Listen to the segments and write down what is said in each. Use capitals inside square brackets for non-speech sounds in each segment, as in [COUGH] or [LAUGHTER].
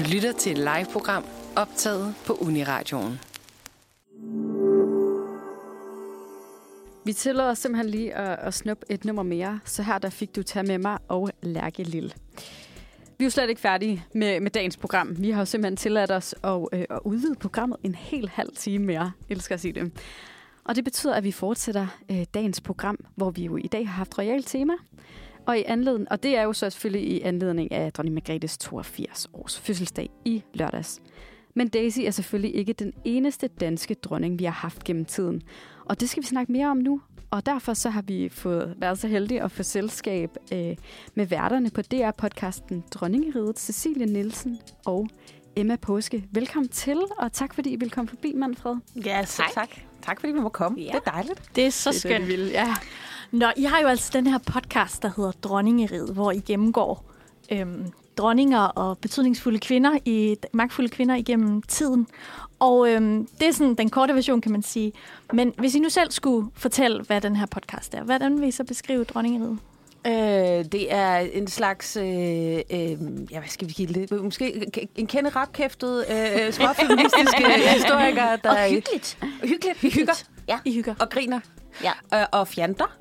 Du lytter til et live-program optaget på Uniradioen. Vi tillader os simpelthen lige at, at snuppe et nummer mere, så her der fik du tage med mig og Lærke Lille. Vi er jo slet ikke færdige med, med dagens program. Vi har jo simpelthen tilladt os at, øh, at udvide programmet en hel halv time mere. Jeg elsker at sige det. Og det betyder, at vi fortsætter øh, dagens program, hvor vi jo i dag har haft royalt tema. Og, i anledning, og det er jo så selvfølgelig i anledning af dronning Margrethes 82 års fødselsdag i lørdags. Men Daisy er selvfølgelig ikke den eneste danske dronning, vi har haft gennem tiden. Og det skal vi snakke mere om nu. Og derfor så har vi fået været så heldige at få selskab øh, med værterne på DR-podcasten Dronningeriget, Cecilie Nielsen og Emma Påske. Velkommen til, og tak fordi I vil komme forbi, Manfred. Ja, så tak. Tak. Fordi vi må komme. Ja. Det er dejligt. Det er så Det er skønt. det, vi ja. Nå, I har jo altså den her podcast, der hedder Dronningeriget, hvor I gennemgår øhm, dronninger og betydningsfulde kvinder, i magtfulde kvinder igennem tiden. Og øhm, det er sådan den korte version, kan man sige. Men hvis I nu selv skulle fortælle, hvad den her podcast er, hvordan vil I så beskrive Dronningeriget? Øh, det er en slags, øh, øh, ja, hvad skal vi kalde det? Måske en kende rapkæftet, øh, småfeministiske [LAUGHS] historikere, der Og hyggeligt. Er, hyggeligt. Vi hygger Ja. I hygger. og griner. Ja. Øh, og fjanter.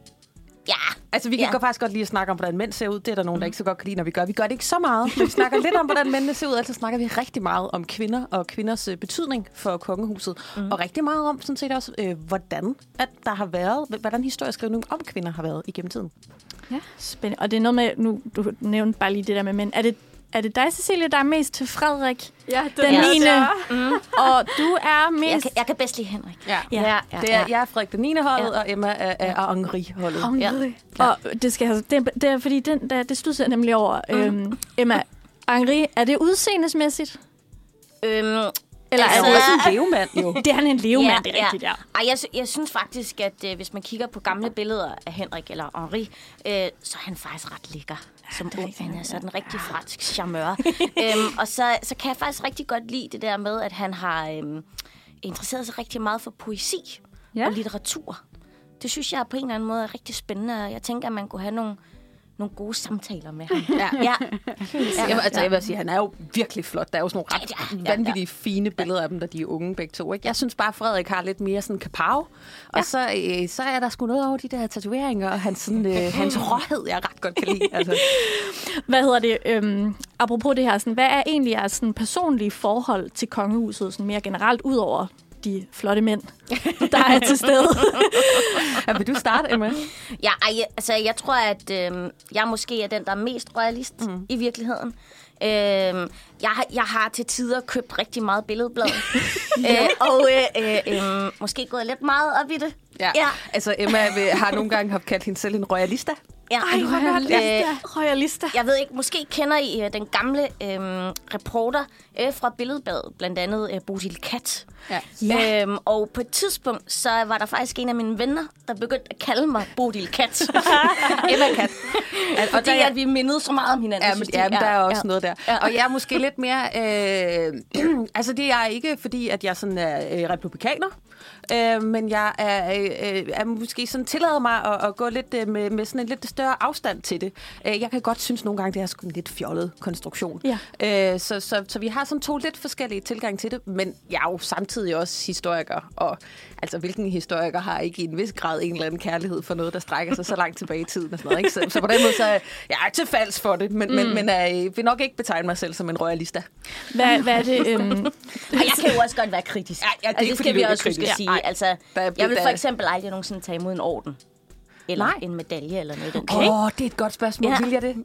Ja. Altså, vi kan Ja. ja. faktisk godt lide at snakke om, hvordan mænd ser ud. Det er der nogen, der ikke så godt kan lide, når vi gør. Vi gør det ikke så meget, men vi snakker lidt om, hvordan mændene ser ud. Altså snakker vi rigtig meget om kvinder og kvinders øh, betydning for kongehuset. Mm. Og rigtig meget om, sådan set også, øh, hvordan at der har været, hvordan historieskrivning om kvinder har været igennem tiden. Spændende. Og det er noget med, nu du nævnte bare lige det der med mænd. Er det, er det dig, Cecilie, der er mest til Frederik Ja, den er 9. det. Mm. [LAUGHS] Og du er mest... Jeg kan, jeg kan bedst lide Henrik. Ja. Ja. ja, Det er, jeg er Frederik den 9. holdet, Ja. og Emma er, er, Henri-holdet. Henri. Ja. Og det, skal, jeg- det, det er fordi, den, der, det studser jeg nemlig over. Mm. Øhm, Emma, Henri, er det udseendesmæssigt? Øhm, Eller Han er også en levemand, jo. [LAUGHS] det er han en levemand, Ja, det er rigtigt, ja. Ej, jeg, jeg synes faktisk, at øh, hvis man kigger på gamle billeder af Henrik eller Henri, øh, så er han faktisk ret lækker som ung. Han er ja. sådan en rigtig fransk charmeur. [LAUGHS] øhm, og så, så kan jeg faktisk rigtig godt lide det der med, at han har øhm, interesseret sig rigtig meget for poesi Ja. ja. og litteratur. Det synes jeg på en eller anden måde er rigtig spændende, jeg tænker, at man kunne have nogle, nogle gode samtaler med ham. Ja. ja. Ja, altså, jeg vil sige, han er jo virkelig flot. Der er jo sådan nogle ret Ja, ja, ja, vanvittige fine billeder af dem, da de er unge begge to. Ikke? Jeg synes bare, Frederik har lidt mere sådan kapav. Og så, øh, så er der sgu noget over de der tatoveringer, og hans, sådan, øh, hans [LAUGHS] råhed, jeg ret godt kan lide. Altså. Hvad hedder det? Øhm, apropos det her, sådan, hvad er egentlig jeres sådan, personlige forhold til kongehuset, sådan mere generelt, ud over de flotte mænd, der er til stede? [LAUGHS] Ja, vil du starte, Emma? Ja, ej, altså, jeg tror, at øh, jeg måske er den, der er mest royalist mm. i virkeligheden. Øh, jeg, har- jeg har til tider købt rigtig meget billedblad. [LAUGHS] øh, og øh, øh, øh, måske gået lidt meget op i det. Ja. Ja. Altså, Emma vil, har nogle gange haft kaldt hende selv en royalista. Ja. Ej, godt. Øh, jeg ved ikke, måske kender I uh, den gamle øh, reporter øh, fra Billedbladet, blandt andet øh, Bodil Kat. Ja. Ja. Øhm, og på et tidspunkt, så var der faktisk en af mine venner, der begyndte at kalde mig Bodil Kat. Emma Kat. og det er, at vi mindede så meget om hinanden. Ja, men, ja, men der er også ja. noget der. Ja. Og jeg er måske lidt mere... Øh, [CLEARS THROAT] altså, det er ikke fordi, at jeg sådan er øh, republikaner. Øh, men jeg er, øh, er måske sådan tillader mig at, at gå lidt øh, med, med sådan en lidt større afstand til det. Øh, jeg kan godt synes nogle gange, det er sgu en lidt fjollet konstruktion. Ja. Øh, så, så, så vi har sådan to lidt forskellige tilgang til det, men jeg er jo samtidig også historiker, og altså hvilken historiker har ikke i en vis grad en eller anden kærlighed for noget, der strækker sig så langt tilbage i tiden og sådan noget, ikke? Så, så på den måde så er jeg er til falsk for det, men, mm. men, men jeg vil nok ikke betegne mig selv som en royalista. Hvad, hvad er det? [LAUGHS] Øhm, Og jeg kan jo også godt være kritisk. Ja, ja, det er altså, ikke, det skal vi også huske at sige. Nej. Altså, Der jeg vil for eksempel aldrig nogensinde tage imod en orden. Eller Nej. en medalje eller noget. den Åh, oh, det er et godt spørgsmål. Ja. Vil jeg det?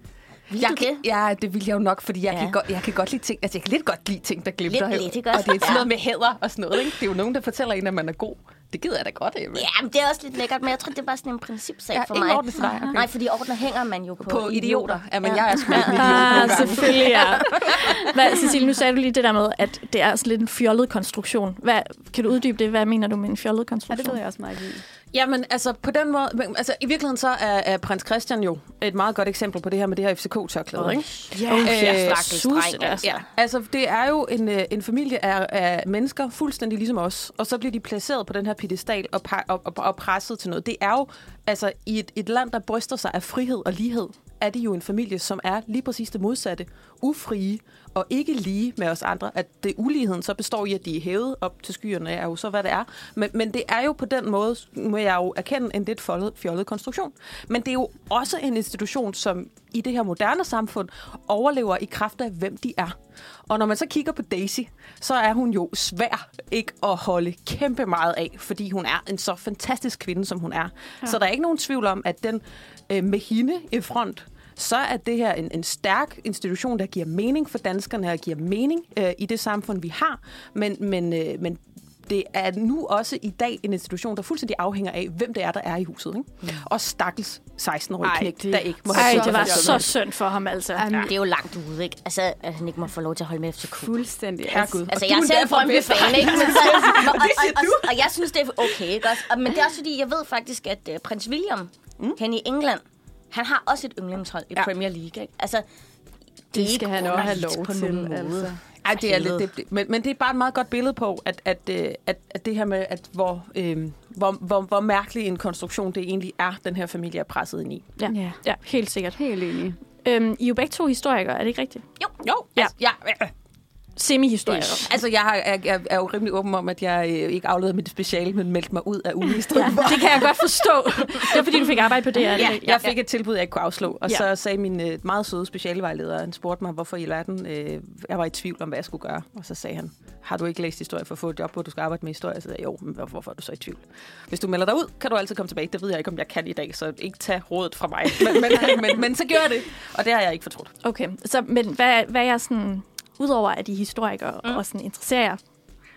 Vil jeg, du kan- det? Ja, det vil jeg jo nok, fordi jeg, Ja. kan, godt, jeg kan godt lide ting, altså jeg kan lidt godt lide ting, der glimter. Lidt, lidt, ikke også? Og det er sådan Ja. noget med hæder og sådan noget, ikke? Det er jo nogen, der fortæller en, at man er god. Det gider jeg da godt, Emma. Ja, men det er også lidt lækkert, men jeg tror, det er bare sådan en principsag Ja, for mig. orden for dig, okay. Nej, fordi ordner hænger man jo på, På idioter. Ja, men Ja. jeg er sgu lidt en idiot ah, selvfølgelig, ja. [LAUGHS] Hvad, Cecilie, nu sagde du lige det der med, at det er sådan lidt en fjollet konstruktion. Hvad, kan du uddybe det? Hvad mener du med en fjollet ja, konstruktion? det ved jeg også meget i. Jamen, altså på den måde, altså i virkeligheden så er, er prins Christian jo et meget godt eksempel på det her med det her FCK-tørklæde, ikke? Ja, Øh, stakkels sus, dreng, altså. Ja, altså det er jo en, øh, en familie af, af mennesker, fuldstændig ligesom os, og så bliver de placeret på den her pedestal og, og, og, og presset til noget. Det er jo altså i et, et land, der bryster sig af frihed og lighed, er de jo en familie, som er lige præcis det modsatte. Ufrie og ikke lige med os andre. At det uligheden så består i, at de er hævet op til skyerne, er jo så, hvad det er. Men, men det er jo på den måde, må jeg jo erkende, en lidt foldet, fjollet konstruktion. Men det er jo også en institution, som i det her moderne samfund overlever i kraft af, hvem de er. Og når man så kigger på Daisy, så er hun jo svær ikke at holde kæmpe meget af, fordi hun er en så fantastisk kvinde, som hun er. Ja. Så der er ikke nogen tvivl om, at den øh, med hende i front, så er det her en, en stærk institution, der giver mening for danskerne og giver mening øh, i det samfund, vi har. Men, men, øh, men det er nu også i dag en institution, der fuldstændig afhænger af, hvem det er, der er i huset. Ikke? Mm. Og stakkels 16-årige knægt, det- der ikke må Ej, have det var så synd for ham, altså. Ja. Det er jo langt ude, ikke? Altså, at han ikke må få lov til at holde med FCK. Fuldstændig. Herregud. Altså, Og jeg er selv bedst. fan, ikke? Men så, [LAUGHS] og, og, og, og, og, jeg synes, det er okay, ikke også? Og, men det er også fordi, jeg ved faktisk, at uh, prins William, mm. hen i England, han har også et yndlingshold i Ja. Premier League, ikke? Altså, Det er skal han også have lov på til. nogen måde. Altså. Ej, det er lidt, det, men, men det er bare et meget godt billede på, at, at, øh, at, at det her med, at hvor, øh, hvor, hvor, hvor mærkelig en konstruktion det egentlig er, den her familie er presset ind i. Ja, Ja. ja helt sikkert. Helt enig. Øhm, I er jo begge to historikere, er det ikke rigtigt? jo, Jo, Ja. altså, ja. Ja. Semi-historikere. Altså, jeg, har, jeg, jeg er jo rimelig åben om, at jeg øh, ikke afleverede mit speciale, men meldte mig ud af uge i stedet Ja, det kan jeg godt forstå. Det var, fordi du fik arbejde på det, Ja, rigtigt? jeg fik et tilbud, jeg ikke kunne afslå. Og Ja. så sagde min øh, meget søde specialevejleder, han spurgte mig, hvorfor i verden øh, jeg var i tvivl om, hvad jeg skulle gøre. Og så sagde han, har du ikke læst historie for at få et job, hvor du skal arbejde med historie? Så sagde jeg, jo, men hvor- hvorfor er du så i tvivl? Hvis du melder dig ud, kan du altid komme tilbage. Det ved jeg ikke, om jeg kan i dag, så ikke tage rådet fra mig. Men, men, [LAUGHS] men, men så gør jeg det, og det har jeg ikke fortrudt. Okay, så, men hvad, hvad er sådan... Udover at I er historikere mm. og sådan interesserer jer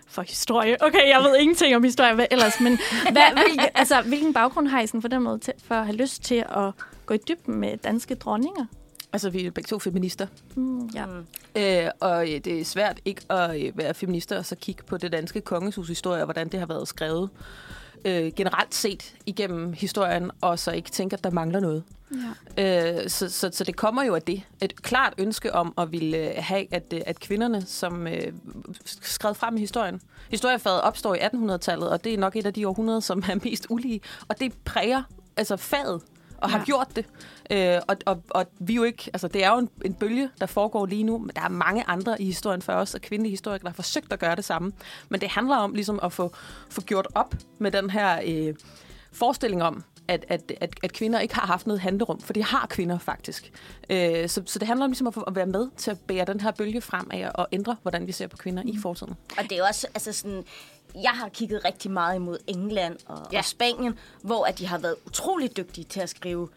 for historie. Okay, jeg ved ingenting om historie hvad ellers, men hvad, [LAUGHS] hvilke, altså, hvilken baggrund har I sådan for den måde til, for at have lyst til at gå i dybden med danske dronninger? Altså, vi er begge to feminister. Mm, ja. Mm. Øh, og øh, det er svært ikke at øh, være feminister og så kigge på det danske kongeshus historie, og hvordan det har været skrevet øh, generelt set igennem historien, og så ikke tænke, at der mangler noget. Ja. Øh, så, så, så det kommer jo af det. Et klart ønske om at ville øh, have, at, øh, at kvinderne, som øh, skrevet frem i historien, historiefaget opstår i 1800-tallet, og det er nok et af de århundreder, som er mest ulige, og det præger altså faget og har Ja. gjort det. Øh, og, og, og vi er jo ikke, altså det er jo en, en bølge, der foregår lige nu, men der er mange andre i historien før os, og kvindelige historikere, der har forsøgt at gøre det samme. Men det handler om ligesom at få, få gjort op med den her øh, forestilling om, at, at, at, at kvinder ikke har haft noget handlerum, for det har kvinder faktisk. Øh, så, så det handler om ligesom at, at være med til at bære den her bølge frem af og ændre, hvordan vi ser på kvinder mm. i fortiden. Og det er jo også, altså sådan, jeg har kigget rigtig meget imod England og, ja. Og Spanien, hvor at de har været utrolig dygtige til at skrive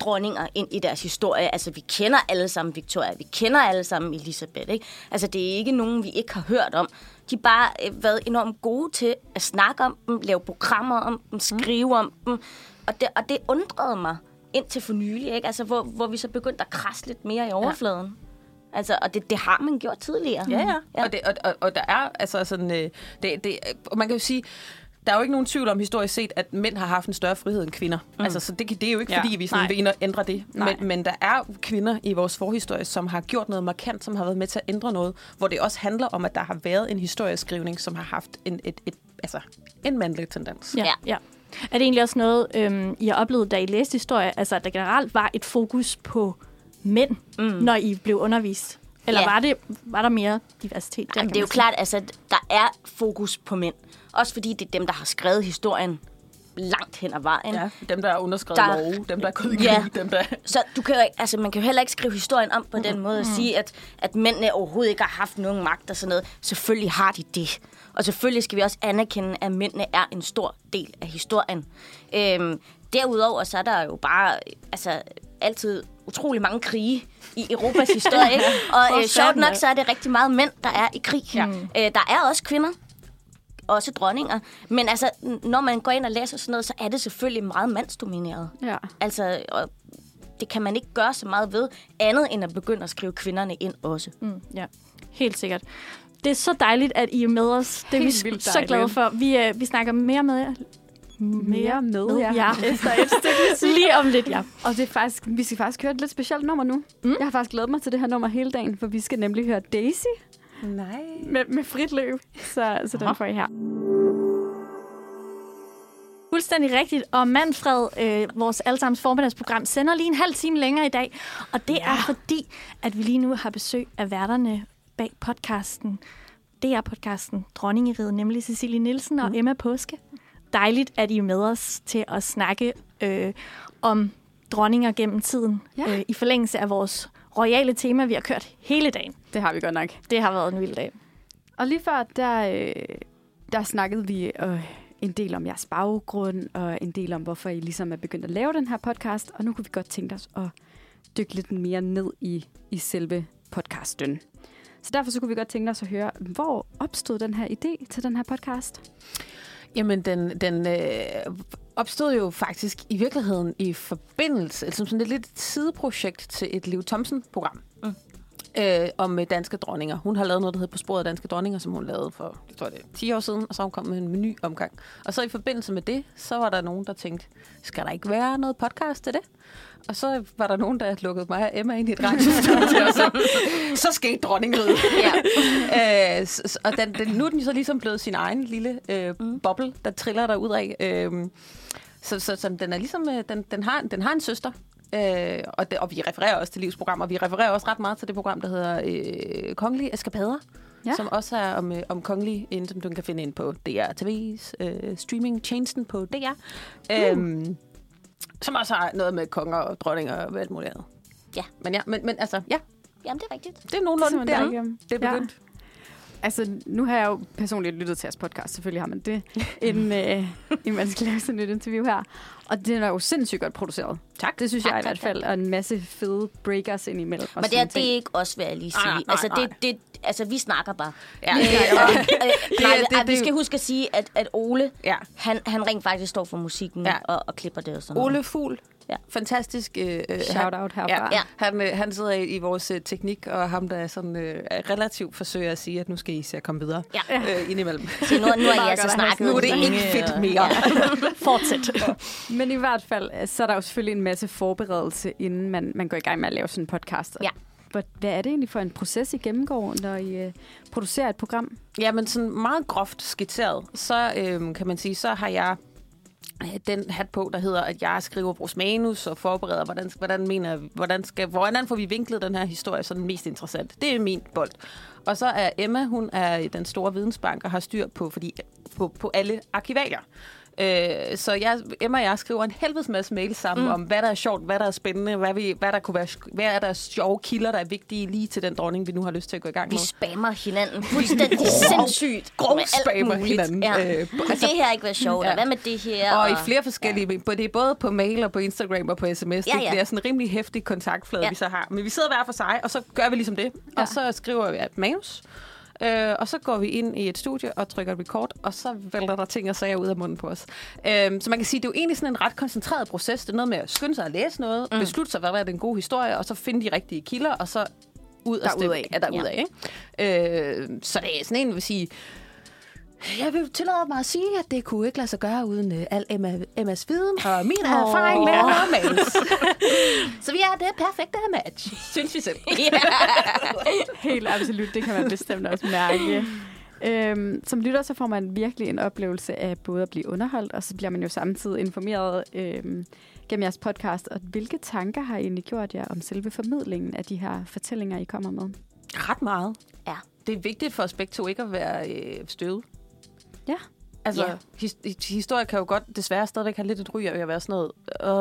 dronninger ind i deres historie. Altså, vi kender alle sammen Victoria, vi kender alle sammen Elisabeth, ikke? Altså, det er ikke nogen, vi ikke har hørt om. De har bare øh, været enormt gode til at snakke om dem, lave programmer om dem, skrive om dem. Og det, og det undrede mig indtil for nylig, ikke? Altså, hvor, hvor vi så begyndte at krasse lidt mere i overfladen. Ja. Altså, og det, det har man gjort tidligere. Ja, ja. Ja. Og, det, og, og, og der er altså sådan... Øh, det, det, og man kan jo sige... Der er jo ikke nogen tvivl om historisk set, at mænd har haft en større frihed end kvinder. Mm. Altså, så det, det er jo ikke, Ja. fordi vi sådan Nej. vil ind og ændre det. Nej. Men, men der er kvinder i vores forhistorie, som har gjort noget markant, som har været med til at ændre noget, hvor det også handler om, at der har været en historieskrivning, som har haft en, et, et, altså, en mandlig tendens. Ja, Ja. Er det egentlig også noget, øhm, I har oplevet, da I læste historie, altså at der generelt var et fokus på mænd, mm. når I blev undervist? Eller Ja. var, det, var der mere diversitet? Der, Jamen, det er jo sige? klart, altså, at der er fokus på mænd. Også fordi det er dem, der har skrevet historien langt hen ad vejen. Ja, dem, der har underskrevet Der- love, dem, der er gået i krig, Ja. dem, der... Så du kan jo, ikke- altså, man kan jo heller ikke skrive historien om på den måde og sige, at, at mændene overhovedet ikke har haft nogen magt og sådan noget. Selvfølgelig har de det. Og selvfølgelig skal vi også anerkende, at mændene er en stor del af historien. Øhm, derudover så er der jo bare altså, altid utrolig mange krige i Europas [LAUGHS] historie. Ikke? Og øh, sjovt nok, så er det rigtig meget mænd, der er i krig. Ja. Øh, der er også kvinder, også dronninger. Men altså, når man går ind og læser sådan noget, så er det selvfølgelig meget mandsdomineret. Ja. Altså, og det kan man ikke gøre så meget ved, andet end at begynde at skrive kvinderne ind også. Mm, ja, helt sikkert. Det er så dejligt, at I er med os. Det er Helt vi så glade for. Vi, øh, vi snakker mere med jer. Mere med, med ja. jer. [LAUGHS] Efter et stykke Lige om lidt, ja. Og det er faktisk, vi skal faktisk høre et lidt specielt nummer nu. Mm. Jeg har faktisk glædet mig til det her nummer hele dagen, for vi skal nemlig høre Daisy Nej. med, med frit løb. Så, så den får I her. Fuldstændig rigtigt. Og Manfred, øh, vores allesammens formiddagsprogram, sender lige en halv time længere i dag. Og det ja. er fordi, at vi lige nu har besøg af værterne bag podcasten. DR-podcasten Dronningeriget, nemlig Cecilie Nielsen og Mm. Emma Påske. Dejligt, at I er med os til at snakke øh, om dronninger gennem tiden. Ja. Øh, I forlængelse af vores royale tema, vi har kørt hele dagen. Det har vi godt nok. Det har været en vild dag. Og lige før, der, øh, der snakkede vi øh, en del om jeres baggrund, og en del om, hvorfor I ligesom er begyndt at lave den her podcast. Og nu kunne vi godt tænke os at dykke lidt mere ned i, i selve podcasten. Så derfor så kunne vi godt tænke os at høre, hvor opstod den her idé til den her podcast? Jamen, den, den øh, opstod jo faktisk i virkeligheden i forbindelse, altså som sådan et lidt sideprojekt til et Liv Thomsen-program. Øh, om øh, danske dronninger. Hun har lavet noget, der hedder På sporet af danske dronninger, som hun lavede for, jeg tror det er 10 år siden, og så hun kommet med en ny omgang. Og så i forbindelse med det, så var der nogen, der tænkte, skal der ikke være noget podcast til det? Og så var der nogen, der lukkede mig og Emma ind i et radiostudie, og så, så skete dronningeriget. Ja. [LAUGHS] Øh, og den, den, nu er den så ligesom blevet sin egen lille øh, mm. boble, der triller der ud af. Øh, så, så, så den er ligesom, øh, den, den, har, den har en søster. Øh, og, det, og vi refererer også til livsprogram, og vi refererer også ret meget til det program, der hedder øh, Kongelige Eskapader, Ja. ja. som også er om, øh, om kongelige, ind, som du kan finde ind på DR TV's øh, streaming-tjenesten på DR. Uh. Øh, som også har noget med konger og dronninger og alt muligt andet. Ja. Men ja, men, men altså, ja, Jamen, det er rigtigt. det er nogenlunde Det er der. Det er begyndt. Altså, nu har jeg jo personligt lyttet til jeres podcast. Selvfølgelig har man det, [LAUGHS] inden, øh, inden man skal lave sådan et interview her. Og det er jo sindssygt godt produceret. Tak. Det synes Tak, jeg i tak, hvert fald. Og en masse fede breakers ind imellem. og Men det er, det er ikke os, vil jeg lige sige. Nej, nej, altså, nej. det, det, altså, vi snakker bare. Ja, Øh, ja, og, ja. øh, Det- nej, det- ej, vi det- skal huske at sige, at, at Ole, ja. han, han rent faktisk står for musikken Ja. ja. og, og klipper det og sådan noget. Ole Fugl. Ja. Fantastisk. Øh, øh, Shout out herfra. Ja, Ja. Han, øh, han sidder i, i vores øh, teknik, og ham, der er sådan, øh, relativt forsøger at sige, at nu skal I se at komme videre Ja. øh, indimellem. [LAUGHS] Så nu, nu er jeg godt altså snakket Nu er det ikke fedt og- mere. [LAUGHS] Fortsæt. Men i hvert fald, øh, så er der jo selvfølgelig en masse forberedelse, inden man, man går i gang med at lave sådan en podcast. Ja. Hvad, er det egentlig for en proces, I gennemgår, når I øh, producerer et program? Jamen, sådan meget groft skitseret, så øh, kan man sige, så har jeg øh, den hat på, der hedder, at jeg skriver vores manus og forbereder, hvordan, hvordan, mener, hvordan, skal, hvordan får vi vinklet den her historie så den mest interessant. Det er min bold. Og så er Emma, hun er den store vidensbank og har styr på, fordi, på, på alle arkivalier. Øh, så jeg, Emma og jeg skriver en helvedes masse mails sammen mm. om, hvad der er sjovt, hvad der er spændende, hvad, vi, hvad der kunne være, hvad er der sjove kilder, der er vigtige lige til den dronning, vi nu har lyst til at gå i gang Vi med. spammer hinanden fuldstændig sindssygt. grov spammer hinanden. Ja. Øh, altså- det her ikke være sjovt? Ja. Og hvad med det her? Og i flere forskellige, ja. det er både på mail og på Instagram og på sms. Ja, Det, ja. det er sådan en rimelig hæftig kontaktflade, Ja. ja. vi så har. Men vi sidder hver for sig, og så gør vi ligesom det. Ja. Og så skriver vi et manus. Øh, og så går vi ind i et studie og trykker record, og så vælter der ting og sager ud af munden på os. Øh, så man kan sige, det er jo egentlig sådan en ret koncentreret proces. Det er noget med at skynde sig at læse noget, mm. beslutte sig, hvad er den gode historie, og så finde de rigtige kilder, og så ud af Derudad. Ja, derudad, ikke? Øh, så det er sådan en, vil sige, jeg vil tillade mig at sige, at det kunne ikke lade sig gøre uden uh, al Emma, Emmas viden og min oh. erfaring med mails. [LAUGHS] så vi er det perfekte match, synes vi selv. [LAUGHS] Helt absolut, det kan man bestemt også mærke. Øhm, som lytter, så får man virkelig en oplevelse af både at blive underholdt, og så bliver man jo samtidig informeret øhm, gennem jeres podcast. Og hvilke tanker har I egentlig gjort jer om selve formidlingen af de her fortællinger, I kommer med? Ret meget. Ja. Det er vigtigt for os begge to ikke at være øh, støvet. Ja. Altså, Ja. his, historie kan jo godt desværre stadigvæk have lidt et ryg af at være sådan noget,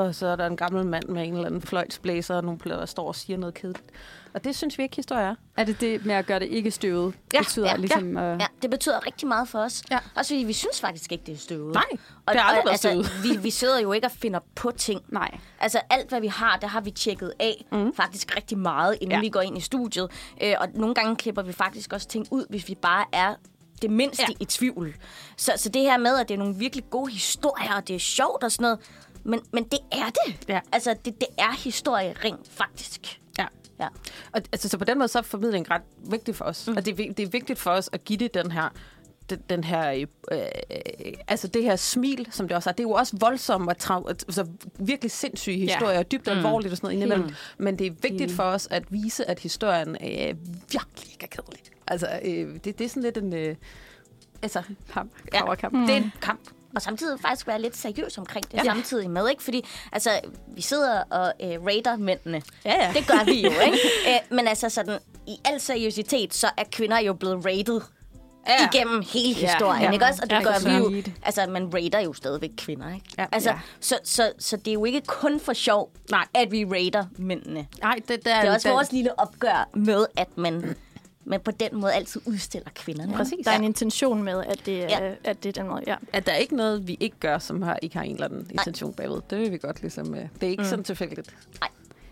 Åh, så er der en gammel mand med en eller anden fløjtsblæser, og nogle der står og siger noget kedeligt. Og det synes vi ikke, historie er. Er det det med at gøre det ikke støvet? Ja, betyder ja, ligesom, At... Ja, det betyder rigtig meget for os. Ja. Også fordi vi synes faktisk ikke, det er støvet. Nej, og, det har aldrig og, altså, vi, vi sidder jo ikke og finder på ting. Nej. Altså alt, hvad vi har, det har vi tjekket af mm. faktisk rigtig meget, inden Ja. ja. vi går ind i studiet. Øh, og nogle gange klipper vi faktisk også ting ud, hvis vi bare er det mindste Ja. i tvivl. Så, så det her med, at det er nogle virkelig gode historier, og det er sjovt og sådan noget, men, men det er det. Ja. Altså, det, det er historie rent faktisk. Ja. Ja. Og altså, så på den måde så er formidling ret vigtigt for os. Mm. Og det er, det er vigtigt for os at give det den her den, den her, øh, øh, altså det her smil, som det også er, det er jo også voldsomt og trav, altså virkelig sindssyge historier, ja. dybt alvorligt og sådan noget indimellem. Mm. Men det er vigtigt Enig. for os at vise, at historien øh, virkelig ikke er kedelig. Altså, øh, det, det er sådan lidt en... Øh, altså, Kamp. Ja. Powerkamp. det er en kamp. og samtidig faktisk være lidt seriøs omkring det ja. samtidig med, ikke? Fordi altså, vi sidder og øh, rater mændene. Ja, ja. Det gør vi jo, [LAUGHS] ikke? Æ, men altså sådan, i al seriøsitet, så er kvinder jo blevet rated ja. igennem hele historien, ja. ikke også? Og det Ja, gør vi jo. Altså, man rater jo stadigvæk kvinder, ikke? Ja. Altså, Ja. så, så, så det er jo ikke kun for sjov, Nej. at vi rater mændene. Nej, det, det, Det er også det, vores lille opgør med, at man, man på den måde altid udstiller kvinderne. Præcis. Der er en intention med, at det, Ja. ja. at det er den måde, ja. at der er ikke noget, vi ikke gør, som har, ikke har en eller anden intention bagved. Det vil vi godt ligesom... øh, Det er ikke mm. sådan tilfældigt.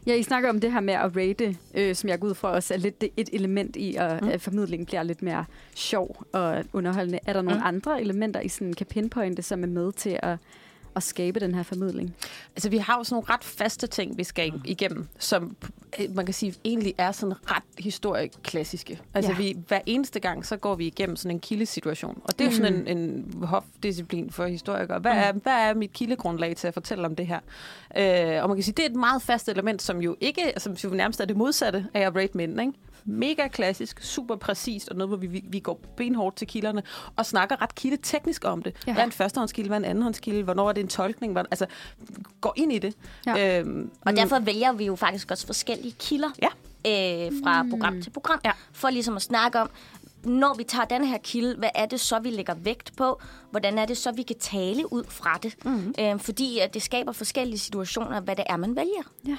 Ja, I snakker om det her med at rate, øh, som jeg går ud fra også er lidt det- et element i, at, Mm. at formidlingen bliver lidt mere sjov og underholdende. Er der nogle Mm. andre elementer, I sådan kan pinpointe, som er med til at, at skabe den her formidling? Altså, vi har jo sådan nogle ret faste ting, vi skal igennem, som øh, man kan sige egentlig er sådan ret historieklassiske. Altså, Ja. vi, hver eneste gang, så går vi igennem sådan en kildesituation. Og det er jo sådan en, en hofdisciplin for historikere. Hvad er, hvad er mit kildegrundlag til at fortælle om det her? Øh, og man kan sige, det er et meget fast element, som jo ikke, som jo nærmest er det modsatte af at rate mænd, ikke? Mega klassisk, super præcist, og noget, hvor vi, vi, går benhårdt til kilderne, og snakker ret kildeteknisk om det. Ja. Hvad er en førstehåndskilde, hvad er en andenhåndskilde, hvornår er det en tolkning? Hvad, altså, går ind i det. Ja. Øhm, Og derfor vælger vi jo faktisk også forskellige kilder Ja. øh, fra program til program, Ja. for ligesom at snakke om, når vi tager den her kilde, hvad er det så, vi lægger vægt på? Hvordan er det så, vi kan tale ud fra det? Mm. Øh, fordi at det skaber forskellige situationer, hvad det er, man vælger.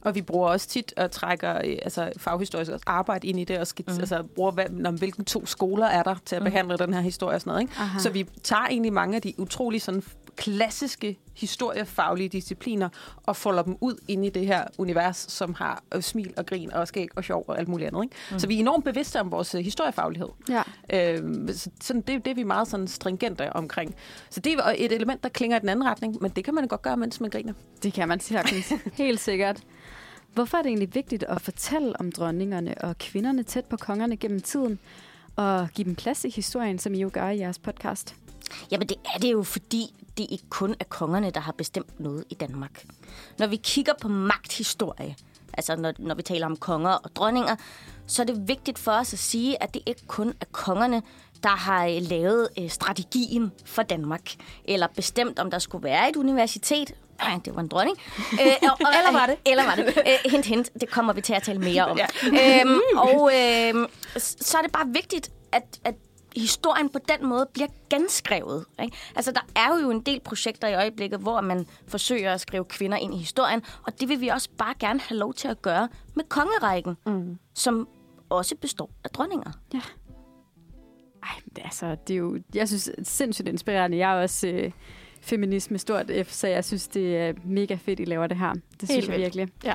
Og vi bruger også tit og trækker øh, altså, faghistorisk arbejde ind i det, og skits, mm. altså, bruger, hvad, om, hvilken to skoler er der til at behandle den her historie og sådan noget. Ikke? Aha. Så vi tager egentlig mange af de utrolig sådan, klassiske historiefaglige discipliner og folder dem ud ind i det her univers, som har øh, smil og grin og skæg og sjov og alt muligt andet. Ikke? Mm. Så vi er enormt bevidste om vores øh, historiefaglighed. Ja. Øh, så sådan, det, det er vi meget sådan stringente omkring. Så det er et element, der klinger i den anden retning, men det kan man godt gøre, mens man griner. Det kan man sagtens. [LAUGHS] Helt sikkert. Hvorfor er det egentlig vigtigt at fortælle om dronningerne og kvinderne tæt på kongerne gennem tiden, og give dem plads i historien, som I jo gør i jeres podcast? Jamen det er det jo, fordi det ikke kun er kongerne, der har bestemt noget i Danmark. Når vi kigger på magthistorie, altså når, når vi taler om konger og dronninger, så er det vigtigt for os at sige, at det ikke kun er kongerne, der har øh, lavet øh, strategien for Danmark, eller bestemt, om der skulle være et universitet. Nej, det var en dronning. [LAUGHS] Øh, og, eller var det? Eller var det. Øh, hint, hint. Det kommer vi til at tale mere om. Ja. Øhm, og øh, så er det bare vigtigt, at, at historien på den måde bliver genskrevet. Ikke? Altså, der er jo en del projekter i øjeblikket, hvor man forsøger at skrive kvinder ind i historien, og det vil vi også bare gerne have lov til at gøre med kongerækken, mm. som også består af dronninger. Ej, men det, altså, det er jo, jeg synes, det er sindssygt inspirerende. Jeg er også øh, feminist med stort F, så jeg synes, det er mega fedt, I laver det her. Det synes jeg vildt. virkelig. Ja.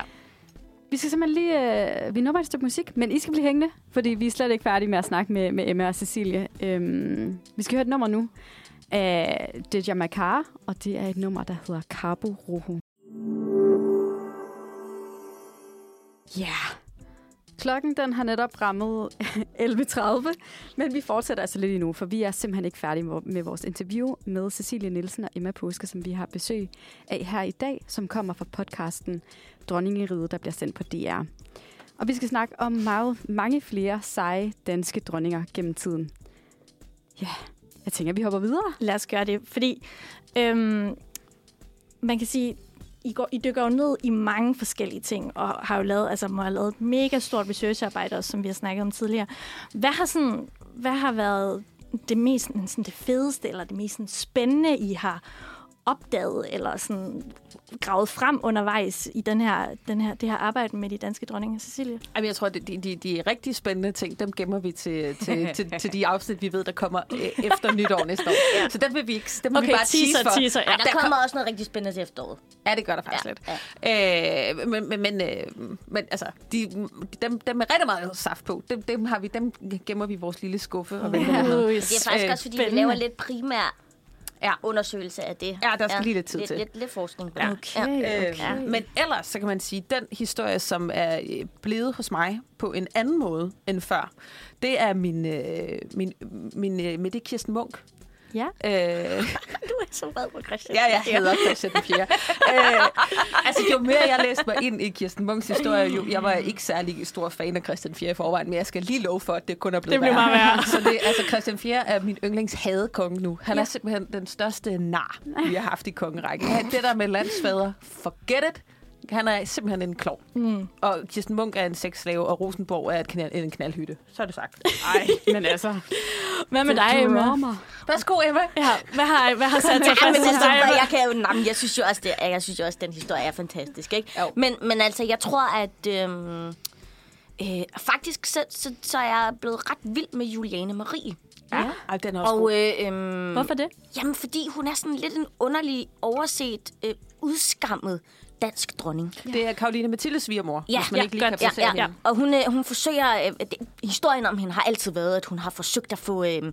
Vi skal simpelthen lige... Øh, vi når bare et stykke musik, men I skal blive hængende, fordi vi er slet ikke færdige med at snakke med, med Emma og Cecilie. Øhm, vi skal høre et nummer nu af Deja Makar, og det er et nummer, der hedder Cabo Rojo. Ja. Yeah. Klokken den har netop rammet [LAUGHS] 11.30, men vi fortsætter altså lidt endnu, for vi er simpelthen ikke færdige med- vores interview med Cecilie Nielsen og Emma Påske, som vi har besøg af her i dag, som kommer fra podcasten Dronningeriget, der bliver sendt på DR. Og vi skal snakke om meget, mange flere seje danske dronninger gennem tiden. Ja, jeg tænker, vi hopper videre. Lad os gøre det, fordi øhm, man kan sige, i, går, I dykker jo ned i mange forskellige ting, og har jo lavet, altså, må have lavet et mega stort researcharbejde, også, som vi har snakket om tidligere. Hvad har, sådan, hvad har været det mest sådan, det fedeste, eller det mest sådan, spændende, I har opdaget, eller sådan gravet frem undervejs i den her, den her, det her arbejde med de danske dronninger, Cecilie? Jamen, jeg tror, at de, de, de rigtig spændende ting, dem gemmer vi til, til, [LAUGHS] til, til de afsnit, vi ved, der kommer øh, efter nytår næste år. ja. Så dem vil vi ikke, dem vil Okay, vi bare teaser, tease for. teaser, ja. Ej, der kommer også noget rigtig spændende til efteråret. Ja, det gør der faktisk Ja, ja, lidt. Øh, men, men, men, øh, men altså, de, dem, dem med rigtig meget saft på, dem, dem, har vi, dem gemmer vi i vores lille skuffe og lidt med. Ui, Det er faktisk Øh, også, fordi vi spændende. laver lidt primær Ja. undersøgelse af det. Ja, der skal lige lidt tid lidt, til. Lidt, lidt forskning på Ja. Okay, okay. Men ellers, så kan man sige, den historie, som er øh, blevet hos mig på en anden måde end før, det er min, øh, min, min øh, med det Kirsten Munk. Ja. Øh, [LAUGHS] Du er så vred på Christian. Ja, jeg hedder Christian den 4. øh, altså, jo mere jeg læste mig ind i Kirsten Munks historie, jo, jeg var ikke særlig stor fan af Christian 4 i forvejen, men jeg skal lige love for, at det kun er blevet Det blev værre. meget værre. Så det, altså, Christian 4 er min yndlings hadekonge nu. Han er simpelthen den største nar, vi har haft i kongerækken. Han- Det der med landsfader, forget it. Han er simpelthen en klov. Mm. Og Kirsten Munk er en sexslave, og Rosenborg er et knald, en knaldhytte. Så er det sagt. Ej, men altså... Hvad med dig, Emma? Værsgo, Emma. Ja, hvad har, hvad har sat [LAUGHS] Ja, men fast hos dig, jeg kan jo, nej, jeg synes jo også, det, jeg synes jo også, den historie er fantastisk, ikke? Jo. Men, men altså, jeg tror, at øhm, øh, faktisk så, så, så er jeg blevet ret vild med Juliane Marie. Ja. Ej, den er også Og god. øh, øhm, Hvorfor det? Jamen, fordi hun er sådan lidt en underlig, overset, øh, udskammet dansk dronning. Det er Karoline Mathildes svigermor, Ja, hvis man ja, ikke lige godt. kan Ja, ja, hende. ja. Og hun, øh, hun forsøger... Øh, det, historien om hende har altid været, at hun har forsøgt at få øh, øh,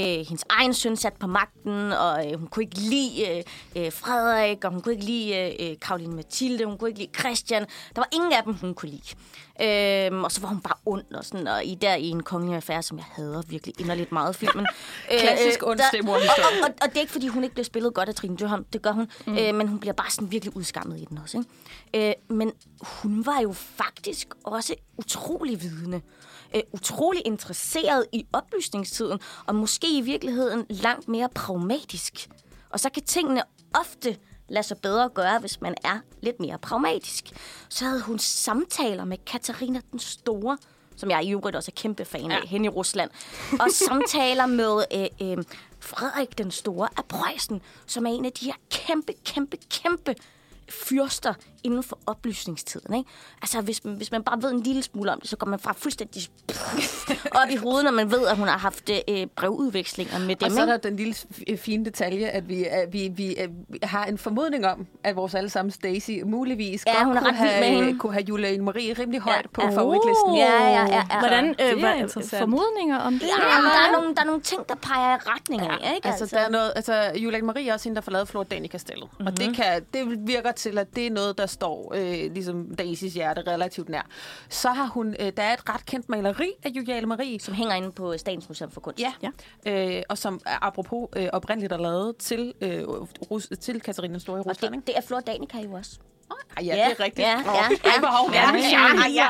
hendes egen søn sat på magten, og øh, hun kunne ikke lide øh, øh, Frederik, og hun kunne ikke lide øh, Karoline Mathilde, hun kunne ikke lide Christian. Der var ingen af dem, hun kunne lide. Øhm, og så var hun bare ond, og, sådan, og i der i en kongelig affære, som jeg hader virkelig inderligt meget filmen. [LAUGHS] Klassisk ond der- stemorhistorie. og, og, og, og det er ikke, fordi hun ikke bliver spillet godt af Trine Dyrholm. Det gør hun. Mm. Øh, men hun bliver bare sådan virkelig udskammet i den også. Ikke? Øh, men hun var jo faktisk også utrolig vidende. Øh, utrolig interesseret i oplysningstiden. Og måske i virkeligheden langt mere pragmatisk. Og så kan tingene ofte lade sig bedre gøre, hvis man er lidt mere pragmatisk. Så havde hun samtaler med Katarina den Store, som jeg i øvrigt også er kæmpe fan af, ja. hen i Rusland. Og [LAUGHS] samtaler med øh, øh, Frederik den Store af Preussen, som er en af de her kæmpe, kæmpe, kæmpe fyrster inden for oplysningstiden. Ikke? Altså, hvis, hvis man bare ved en lille smule om det, så går man fra fuldstændig [LAUGHS] op i hovedet, når man ved, at hun har haft øh, brevudvekslinger med dem. Og så er der den lille f- fine detalje, at vi, at vi, vi, at vi har en formodning om, at vores allesammens Daisy muligvis Ja, godt hun er kunne, ret vild med have, hende. kunne have Juliane Marie rimelig højt Ja, på ja. favoritlisten. Ja, ja, ja, ja. Hvordan, Det er øh, interessant. formodninger om det? Ja, men der, er nogle, der er nogle ting, der peger i retning af, ikke? Altså, der er noget, altså, Juliane Marie er også hende, der får lavet Flor Dani Castello. Mm-hmm. Og det, kan, det virker til, at det er noget, der står øh, ligesom Daisys hjerte relativt nær. Så har hun, øh, der er et ret kendt maleri af Juliane Marie, Som hænger inde på Statens Museum for Kunst. Ja, ja. Øh, og som er, apropos øh, oprindeligt er lavet til, øh, Rus, til Katarina Store i Rusland. det, det er Flor Danica jo også. Ah, ja, det er rigtigt. Ja, Åh, ja, ej, ja, ja, med ja, ja.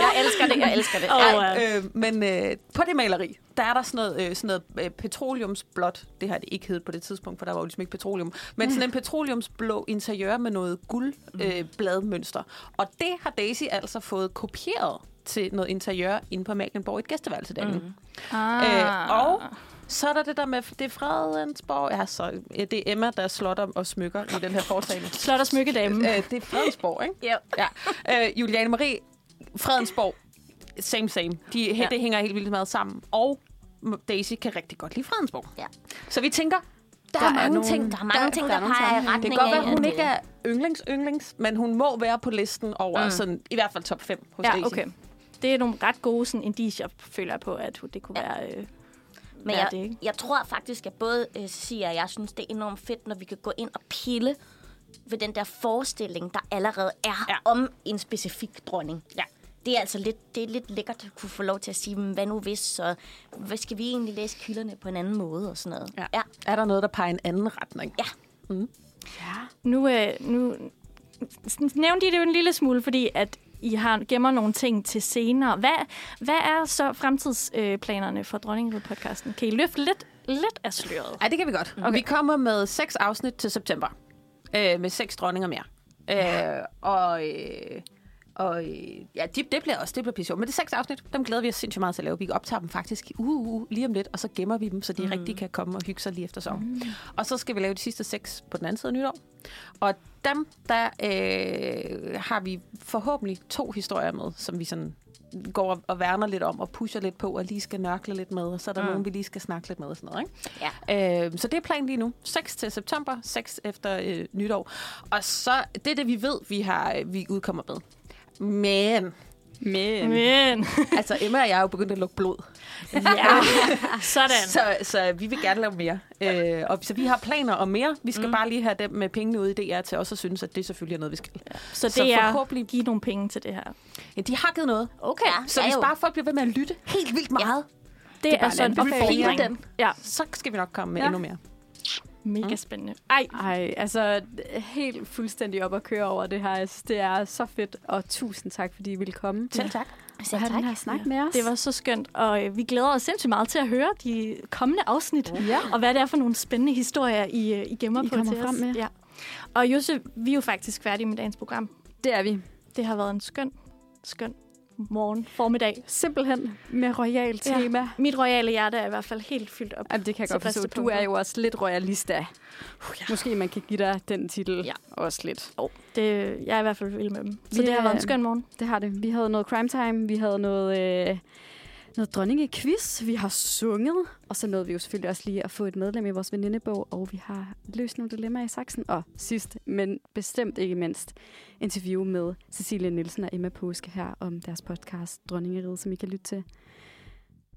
Jeg elsker det, jeg elsker det. Ja. øh, Øh, men øh, på det maleri, der er der sådan noget, øh, sådan noget øh, petroleumsblåt. Det har det ikke heddet på det tidspunkt, for der var jo ligesom ikke petroleum. Men sådan en petroleumsblå interiør med noget guldbladmønster. Øh, bladmønster. og det har Daisy altså fået kopieret til noget interiør inde på Magnenborg i et gæsteværelse derinde. Mm. ah. Øh, og så er der det der med, det er Fredensborg. Ja, så øh, det er Emma, der slotter og smykker i den her foretagende. Slot og smykkedame. øh, det er Fredensborg, ikke? Ja. Ja. Øh, Juliane Marie, Fredensborg, same, same. De, ja. Det hænger helt vildt meget sammen. Og Daisy kan rigtig godt lide Fredensborg. Ja. Så vi tænker, der, Der er er mange nogle- ting. Der er mange ting, der nogle peger i retning Det kan godt være, at hun ikke er yndlings yndlings, men hun må være på listen over mm. sådan, i hvert fald top 5 hos Daisy. Ja, okay. Det er nogle ret gode sådan, indicier, føler jeg på, at det kunne Ja. være... Øh, Men Ja, jeg, det ikke. jeg tror faktisk, at både øh, Cia og jeg synes, det er enormt fedt, når vi kan gå ind og pille ved den der forestilling, der allerede er Ja. ja. om en specifik dronning. Ja. Det er altså lidt, det er lidt lækkert at kunne få lov til at sige, "Men hvad nu hvis, så hvad skal vi egentlig læse kilderne på en anden måde og sådan noget. Ja. ja. Er der noget, der peger i en anden retning? Ja. nu, øh, nu nævnte I det jo en lille smule, fordi at I har gemmer nogle ting til senere. Hvad, hvad er så fremtidsplanerne for Dronningerud-podcasten? Kan I løfte lidt, lidt af sløret? Ja, det kan vi godt. Okay. Vi kommer med seks afsnit til september. Øh, med seks dronninger mere. Ja. Øh, og øh, og øh, ja, det, det bliver også det bliver pisse. Men det er seks afsnit, dem glæder vi os sindssygt meget til at lave. Vi optager dem faktisk uh, uh, lige om lidt, og så gemmer vi dem, så de mm. rigtig kan komme og hygge sig lige efter sommer. Mm. Og så skal vi lave de sidste seks på den anden side af nytår. Og dem, der øh, har vi forhåbentlig to historier med, som vi sådan går og- og værner lidt om og pusher lidt på og lige skal nørkle lidt med, og så er der mm. nogen, vi lige skal snakke lidt med og sådan noget. Ikke? Ja. Øh, så det er planen lige nu. 6 til september, 6 efter øh, nytår. Og så, det er det, vi ved, vi har vi udkommer med. Men, Men... Men, [LAUGHS] altså Emma og jeg er jo begyndt at lukke blod. ja, [LAUGHS] sådan. Så, så vi vil gerne lave mere. Øh, og, så vi har planer om mere. Vi skal mm. bare lige have dem med pengene ud i DR til også at synes, at det selvfølgelig er noget, vi skal. Ja. Så det så er forhåbentlig- give nogle penge til det her. Ja, de har givet noget. Okay. Ja, Så ja, hvis bare folk bliver ved med at lytte helt vildt meget, Det, er bare er en sådan opfordring. den. Ja, Så skal vi nok komme med Ja. endnu mere. Mega spændende. Ej, Ej, altså helt fuldstændig op at køre over det her. Jeg synes, det er så fedt, og tusind tak, fordi I ville komme. Selv tak. Selv have den tak. her snak med os. det var så skønt, og øh, vi glæder os sindssygt meget til at høre de kommende afsnit, Ja. og hvad det er for nogle spændende historier, I, øh, I gemmer I på kommer til frem os. med. Ja. Og Jose, vi er jo faktisk færdige med dagens program. Det er vi. Det har været en skøn, skøn morgen, formiddag. Simpelthen med royal Ja. tema. Mit royale hjerte er i hvert fald helt fyldt op. Jamen, det kan jeg godt forstå. Du punkter. er jo også lidt royalista. Uh, ja. Måske man kan give dig den titel Ja. også lidt. Oh, det, jeg er i hvert fald vild med dem. Så Vi det har været en skøn morgen. Det har det. Vi havde noget crime time, vi havde noget, øh, noget dronningequiz, vi har sunget, og så nåede vi jo selvfølgelig også lige at få et medlem i vores venindebog, og vi har løst nogle dilemmaer i saksen. Og sidst, men bestemt ikke mindst, interview med Cecilie Nielsen og Emma Påske her om deres podcast Dronningeriet, som I kan lytte til.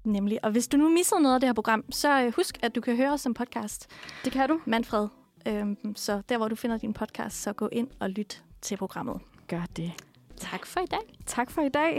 Nemlig. Og hvis du nu missede noget af det her program, så øh, husk, at du kan høre os som podcast. Det kan du. Manfred. Øhm, så der, hvor du finder din podcast, så gå ind og lyt til programmet. Gør det. Tak for i dag. Tak for i dag.